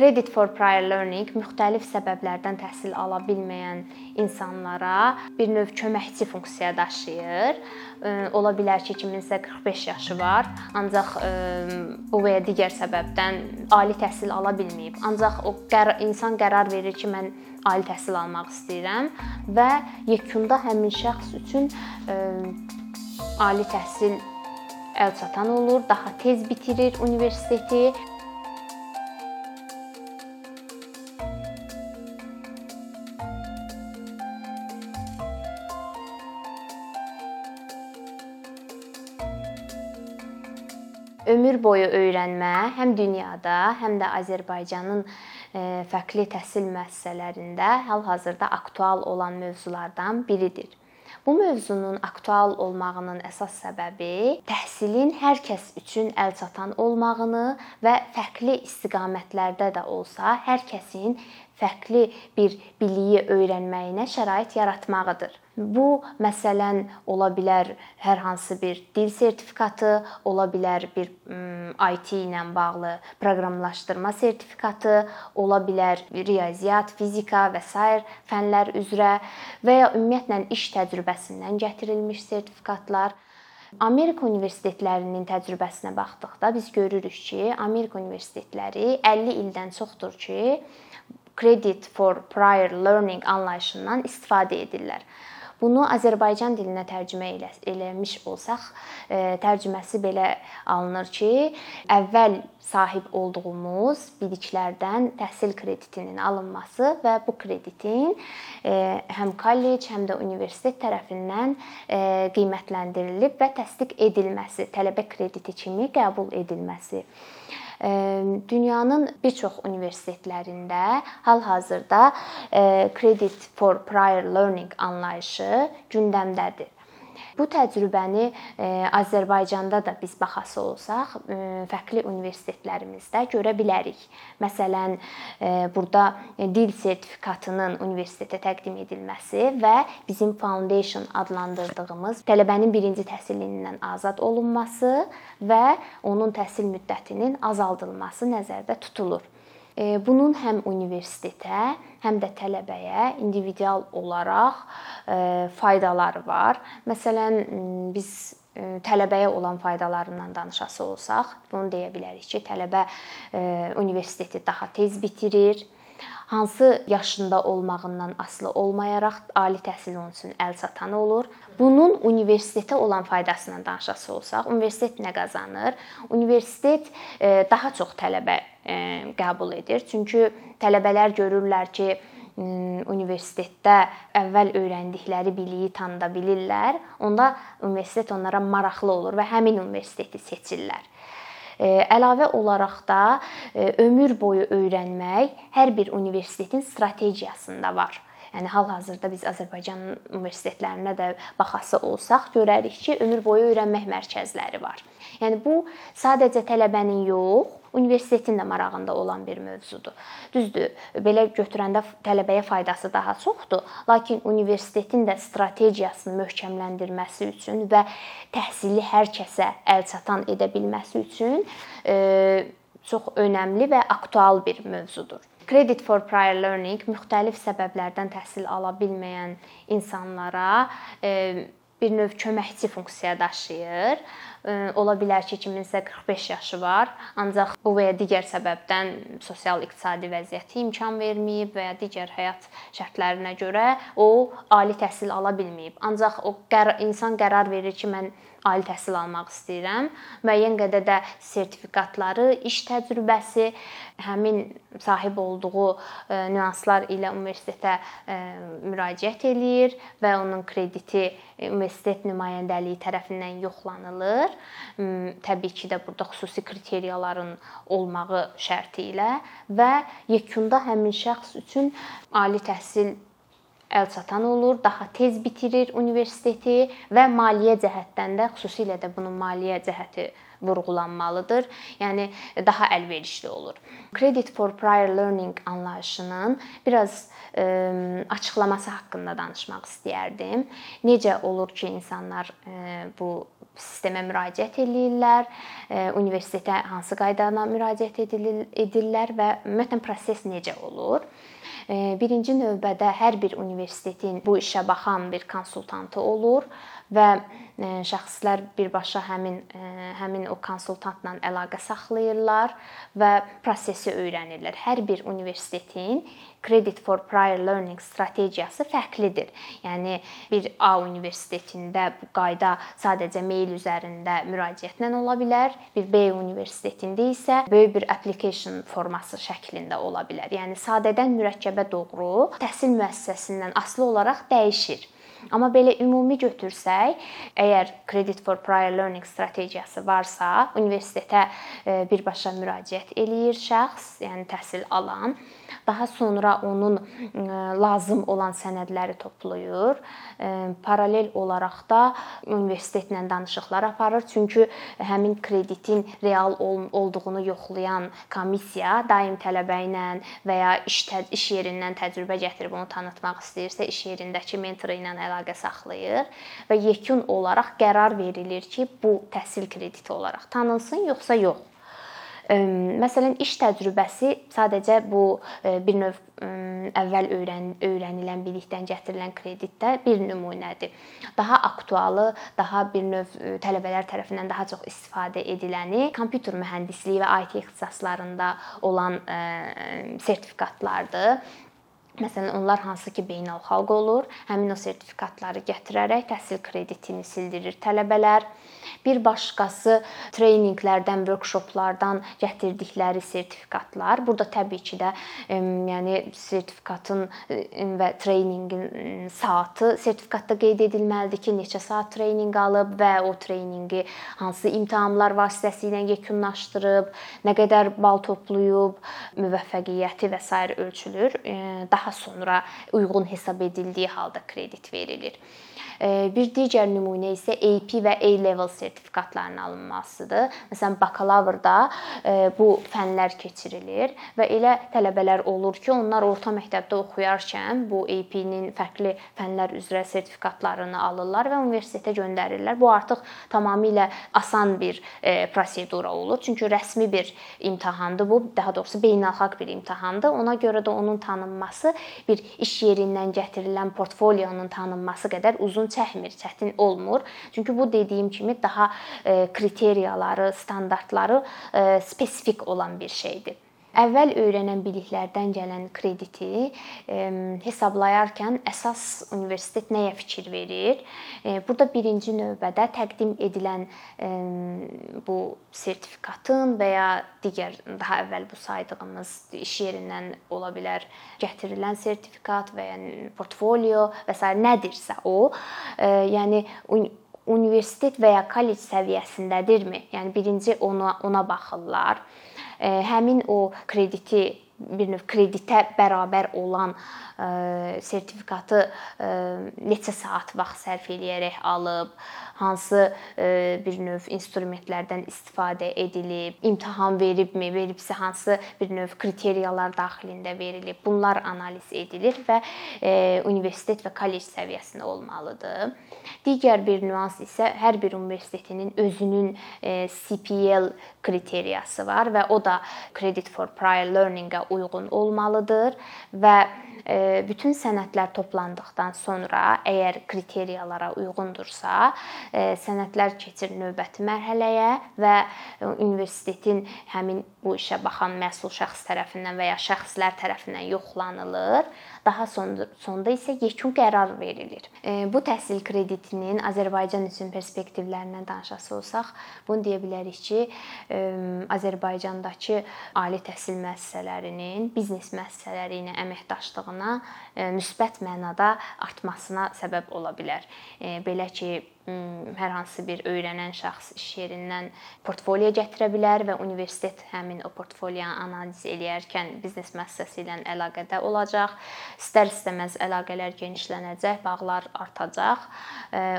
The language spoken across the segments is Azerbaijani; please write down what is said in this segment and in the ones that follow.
Credit for prior learning müxtəlif səbəblərdən təhsil ala bilməyən insanlara bir növ köməkçi funksiya daşıyır. Ola bilər ki, kiminsə 45 yaşı var, ancaq bu və ya digər səbəbdən ali təhsil ala bilməyib. Ancaq o insan qərar verir ki, mən ali təhsil almaq istəyirəm və yekunda həmin şəxs üçün ali təhsil əlçatan olur, daha tez bitirir universiteti boyu öyrənmə həm dünyada, həm də Azərbaycanın e, fərqli təhsil müəssisələrində hal-hazırda aktual olan mövzulardan biridir. Bu mövzunun aktual olmağının əsas səbəbi təhsilin hər kəs üçün əlçatan olmağını və fərqli istiqamətlərdə də olsa hər kəsin fərqli bir biliyi öyrənməyinə şərait yaratmağıdır. Bu məsələn ola bilər hər hansı bir dil sertifikatı, ola bilər bir IT ilə bağlı proqramlaşdırma sertifikatı, ola bilər riyaziyyat, fizika və sair fənlər üzrə və ya ümumiyyətlə iş təcrübəsindən gətirilmiş sertifikatlar. Amerika universitetlərinin təcrübəsinə baxdıqda biz görürük ki, Amerika universitetləri 50 ildən çoxdur ki, credit for prior learning anlayışından istifadə edirlər. Bunu Azərbaycan dilinə tərcümə elə, eləmiş olsaq, e, tərcüməsi belə alınır ki, əvvəl sahib olduğumuz biliklərdən təhsil kreditinin alınması və bu kreditin e, həm kollec, həm də universitet tərəfindən e, qiymətləndirilib və təsdiq edilməsi, tələbə krediti kimi qəbul edilməsi dünyanın bir çox universitetlərində hal-hazırda credit for prior learning anlayışı gündəmdədir. Bu təcrübəni e, Azərbaycanda da biz baxası olsaq, e, fərqli universitetlərimizdə görə bilərik. Məsələn, e, burada dil sertifikatının universitetə təqdim edilməsi və bizim foundation adlandırdığımız tələbənin birinci təhsil ilindən azad olunması və onun təhsil müddətinin azaldılması nəzərdə tutulur. Bunun həm universitetə, həm də tələbəyə individual olaraq faydaları var. Məsələn, biz tələbəyə olan faydalarından danışası olsaq, bunu deyə bilərik ki, tələbə universiteti daha tez bitirir hansı yaşında olmağından asılı olmayaraq ali təhsil onun üçün əlçatan olur. Bunun universitetə olan faydasından danışası olsaq, universitet nə qazanır? Universitet e, daha çox tələbə e, qəbul edir. Çünki tələbələr görürlər ki, universitetdə əvvəl öyrəndikləri biliyi tanıda bilirlər. Onda universitet onlara maraqlı olur və həmin universiteti seçirlər. Əlavə olaraq da ömür boyu öyrənmək hər bir universitetin strategiyasında var. Yəni hal-hazırda biz Azərbaycan universitetlərinə də baxası olsaq görərik ki, ömür boyu öyrənmək mərkəzləri var. Yəni bu sadəcə tələbənin yox, universitetin də marağında olan bir mövzudur. Düzdür, belə götürəndə tələbəyə faydası daha çoxdur, lakin universitetin də strategiyasını möhkəmləndirməsi üçün və təhsili hər kəsə əlçatan edə bilməsi üçün çox önəmli və aktual bir mövzudur. Credit for prior learning müxtəlif səbəblərdən təhsil ala bilməyən insanlara e, bir növ köməkçi funksiya daşıyır ola bilər ki, kiminsə 45 yaşı var, ancaq bu və ya digər səbəbdən sosial-iqtisadi vəziyyəti imkan verməyib və ya digər həyat şərtlərinə görə o ali təhsil ala bilməyib. Ancaq o insan qərar verir ki, mən ali təhsil almaq istəyirəm. Müəyyən qədər də sertifikatları, iş təcrübəsi, həmin sahib olduğu e, nüanslar ilə universitetə e, müraciət eləyir və onun krediti e, universitet nümayəndəliyi tərəfindən yoxlanılır. Təbii ki də burada xüsusi kriteriyaların olmağı şərti ilə və yekunda həmin şəxs üçün ali təhsil əlçatan olur, daha tez bitirir universiteti və maliyyə cəhətdən də xüsusilə də bunun maliyyə cəhəti vurğulanmalıdır. Yəni daha əlverişli olur. Credit for prior learning anlayışının biraz ə, açıqlaması haqqında danışmaq istəyərdim. Necə olur ki, insanlar ə, bu sistemə müraciət eləyirlər, universitetə hansı qaydada müraciət edirlər və ümumiyyətlə proses necə olur? Birinci növbədə hər bir universitetin bu işə baxan bir konsultantı olur və şəxslər birbaşa həmin həmin o konsultantla əlaqə saxlayırlar və prosesi öyrənirlər. Hər bir universitetin Credit for Prior Learning strategiyası fərqlidir. Yəni bir A universitetində bu qayda sadəcə mail üzərində müraciətlə ola bilər, bir B universitetində isə böyük bir application forması şəklində ola bilər. Yəni sadədən mürəkkəbə doğru təhsil müəssisəsindən asılı olaraq dəyişir. Amma belə ümumi götürsək, əgər Credit for Prior Learning strategiyası varsa, universitetə e, birbaşa müraciət eləyir şəxs, yəni təhsil alan daha sonra onun lazım olan sənədləri toplayır. Paralel olaraq da universitetlə danışıqlar aparır. Çünki həmin kreditin real olduğunu yoxlayan komissiya daim tələbə ilə və ya iş iş yerindən təcrübə gətirib onu tanıtmaq istəyirsə, iş yerindəki mentoru ilə əlaqə saxlayır və yekun olaraq qərar verilir ki, bu təhsil krediti olaraq tanınsın yoxsa yox. Məsələn, iş təcrübəsi sadəcə bu bir növ əvvəl öyrən öyrənilən bilikdən gətirilən kreditdə bir nümunədir. Daha aktualı, daha bir növ tələbələr tərəfindən daha çox istifadə ediləni kompüter mühəndisliyi və IT ixtisaslarında olan sertifikatlardır. Məsələn, onlar hansı ki, beynəlxalq olur, həmin o sertifikatları gətirərək təhsil kreditini sildirir tələbələr. Bir başqası treninqlərdən, workshoplardan gətirdikləri sertifikatlar. Burada təbii ki də, yəni sertifikatın və treninqin saatı sertifikatda qeyd edilməlidir ki, neçə saat treninq alıb və o treninqi hansı imtahanlar vasitəsilə yekunlaşdırıb, nə qədər bal toplayıb, müvəffəqiyyəti və s. ölçülür. Daha sonra uyğun hesab edildiyi halda kredit verilir. Bir digər nümunə isə AP və A-level sertifikatlarının alınmasıdır. Məsələn, bakalavrda bu fənlər keçirilir və elə tələbələr olur ki, onlar orta məktəbdə oxuyarkən bu AP-nin fərqli fənlər üzrə sertifikatlarını alırlar və universitetə göndərirlər. Bu artıq tamamilə asan bir prosedura olur. Çünki rəsmi bir imtahandır bu, daha doğrusu beynəlxalq bir imtahandır. Ona görə də onun tanınması bir iş yerindən gətirilən portfolionun tanınması qədər uzun çəkmir, çətin olmur. Çünki bu dediyim kimi daha e, kriteriyaları, standartları e, spesifik olan bir şeydir. Əvvəl öyrənən biliklərdən gələn krediti hesablayarkən əsas universitet nəyə fikir verir? Burada birinci növbədə təqdim edilən bu sertifikatın və ya digər daha əvvəl bu saydığımız iş yerindən ola bilər gətirilən sertifikat və ya portfolio və s. nədirsə o, yəni universitet və ya kollec səviyyəsindədirmi? Yəni birinci ona ona baxırlar həmin o krediti bir növ kreditə bərabər olan sertifikatı neçə saat vaxt sərf eləyərək alıb, hansı bir növ instrumentlərdən istifadə edilib, imtahan veribmi, veribsə hansı bir növ kriteriyalar daxilində verilib. Bunlar analiz edilir və universitet və kollec səviyyəsində olmalıdır. Digər bir nüans isə hər bir universitetinin özünün e, CPL kriteriyası var və o da Credit for Prior Learning-ə uyğun olmalıdır və e, bütün sənədlər toplandıqdan sonra əgər kriteriyalara uyğundursa, e, sənədlər keçir növbəti mərhələyə və universitetin həmin bu işə baxan məsul şəxs tərəfindən və ya şəxslər tərəfindən yoxlanılır. Daha sonda sonda isə yekun qərar verilir. E, bu təhsil kreditinin Azərbaycan üçün perspektivlərindən danışası olsaq, bunu deyə bilərik ki, e, Azərbaycandakı ali təhsil müəssisələrinin biznes müəssisələri ilə əməkdaşlığına e, müsbət mənada artmasına səbəb ola bilər. Belə ki, hər hansı bir öyrənən şəxs iş yerindən portfolio gətirə bilər və universitet həmin o portfolionu analiz eləyərkən biznes müəssisəsi ilə əlaqədə olacaq. İstər-istəməz əlaqələr genişlənəcək, bağlar artacaq.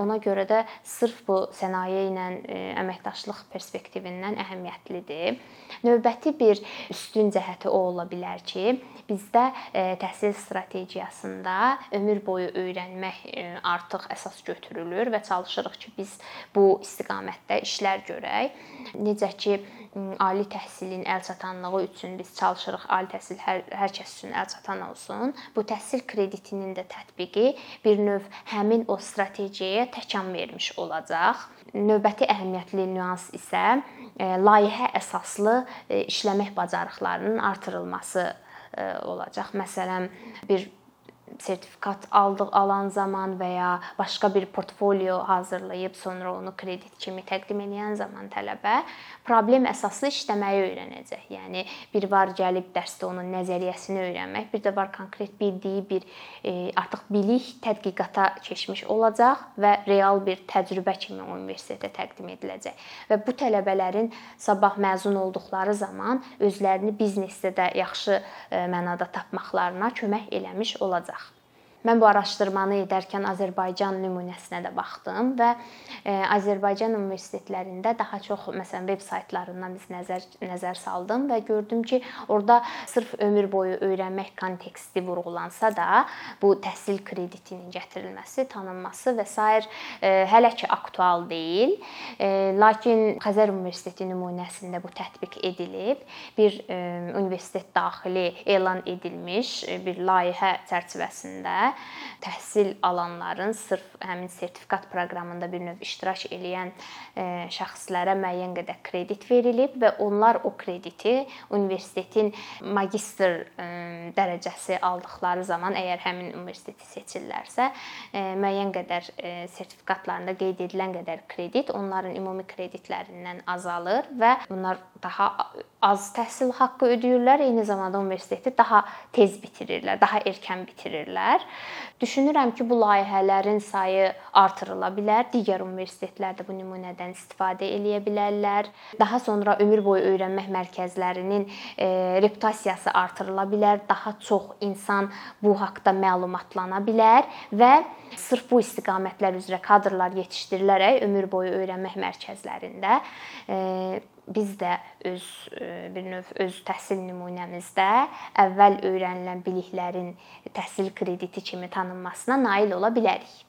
Ona görə də sırf bu sənaye ilə əməkdaşlıq perspektivindən əhəmiyyətlidir. Növbəti bir üstün cəhəti o ola bilər ki, bizdə təhsil strategiyasında ömür boyu öyrənmək artıq əsas götürülür və çalışırıq ki, biz bu istiqamətdə işlər görək. Necə ki, ali təhsilin əlçatanlığı üçün biz çalışırıq ali təhsil hər hər kəs üçün əlçatan olsun. Bu təhsil kreditinin də tətbiqi bir növ həmin o strategiyaya təkan vermiş olacaq. Növbəti əhəmiyyətli nüans isə layihə əsaslı işləmək bacarıqlarının artırılması olacaq. Məsələn, bir sertifikat aldıq alan zaman və ya başqa bir portfolio hazırlayıb sonra onu kredit kimi təqdim edən zaman tələbə problem əsaslı işləməyi öyrənəcək. Yəni bir var gəlib dərsdə onun nəzəriyyəsini öyrənmək, bir də var konkret bildiyi bir e, artıq bilik tədqiqata keçmiş olacaq və real bir təcrübə kimi universitetə təqdim ediləcək. Və bu tələbələrin sabah məzun olduqları zaman özlərini biznesdə də yaxşı e, mənada tapmaqlarına kömək eləmiş olacaq. Mən bu araşdırmanı edərkən Azərbaycan nümunəsinə də baxdım və e, Azərbaycan universitetlərində daha çox məsələn veb saytlarından biz nəzər nəzər saldım və gördüm ki, orada sırf ömür boyu öyrənmək konteksti vurğulansa da, bu təhsil kreditinin gətirilməsi, tanınması və sair e, hələ ki aktual deyil. E, lakin Xəzər Universiteti nümunəsində bu tətbiq edilib. Bir universitet daxili elan edilmiş bir layihə çərçivəsində təhsil alanların sırf həmin sertifikat proqramında bir növ iştirak edən e, şəxslərə müəyyən qədər kredit verilib və onlar o krediti universitetin magistr e, dərəcəsi aldıqları zaman əgər həmin universiteti seçirlərsə, e, müəyyən qədər sertifikatlarında qeyd edilən qədər kredit onların ümumi kreditlərindən azalır və bunlar daha az təhsil haqqı ödəyirlər, eyni zamanda universiteti daha tez bitirirlər, daha erkən bitirirlər. Düşünürəm ki, bu layihələrin sayı artırıla bilər. Digər universitetlər də bu nümunədən istifadə eləyə bilərlər. Daha sonra ömür boyu öyrənmək mərkəzlərinin e, reputasiyası artırıla bilər. Daha çox insan bu haqqda məlumatlana bilər və sırf bu istiqamətlər üzrə kadrlar yetişdirilərək ömür boyu öyrənmək mərkəzlərində e, biz də öz e, bir növ öz təhsil nümunəmizdə əvvəl öyrənilən biliklərin təhsil krediti kimi tanınmasına nail ola bilərik.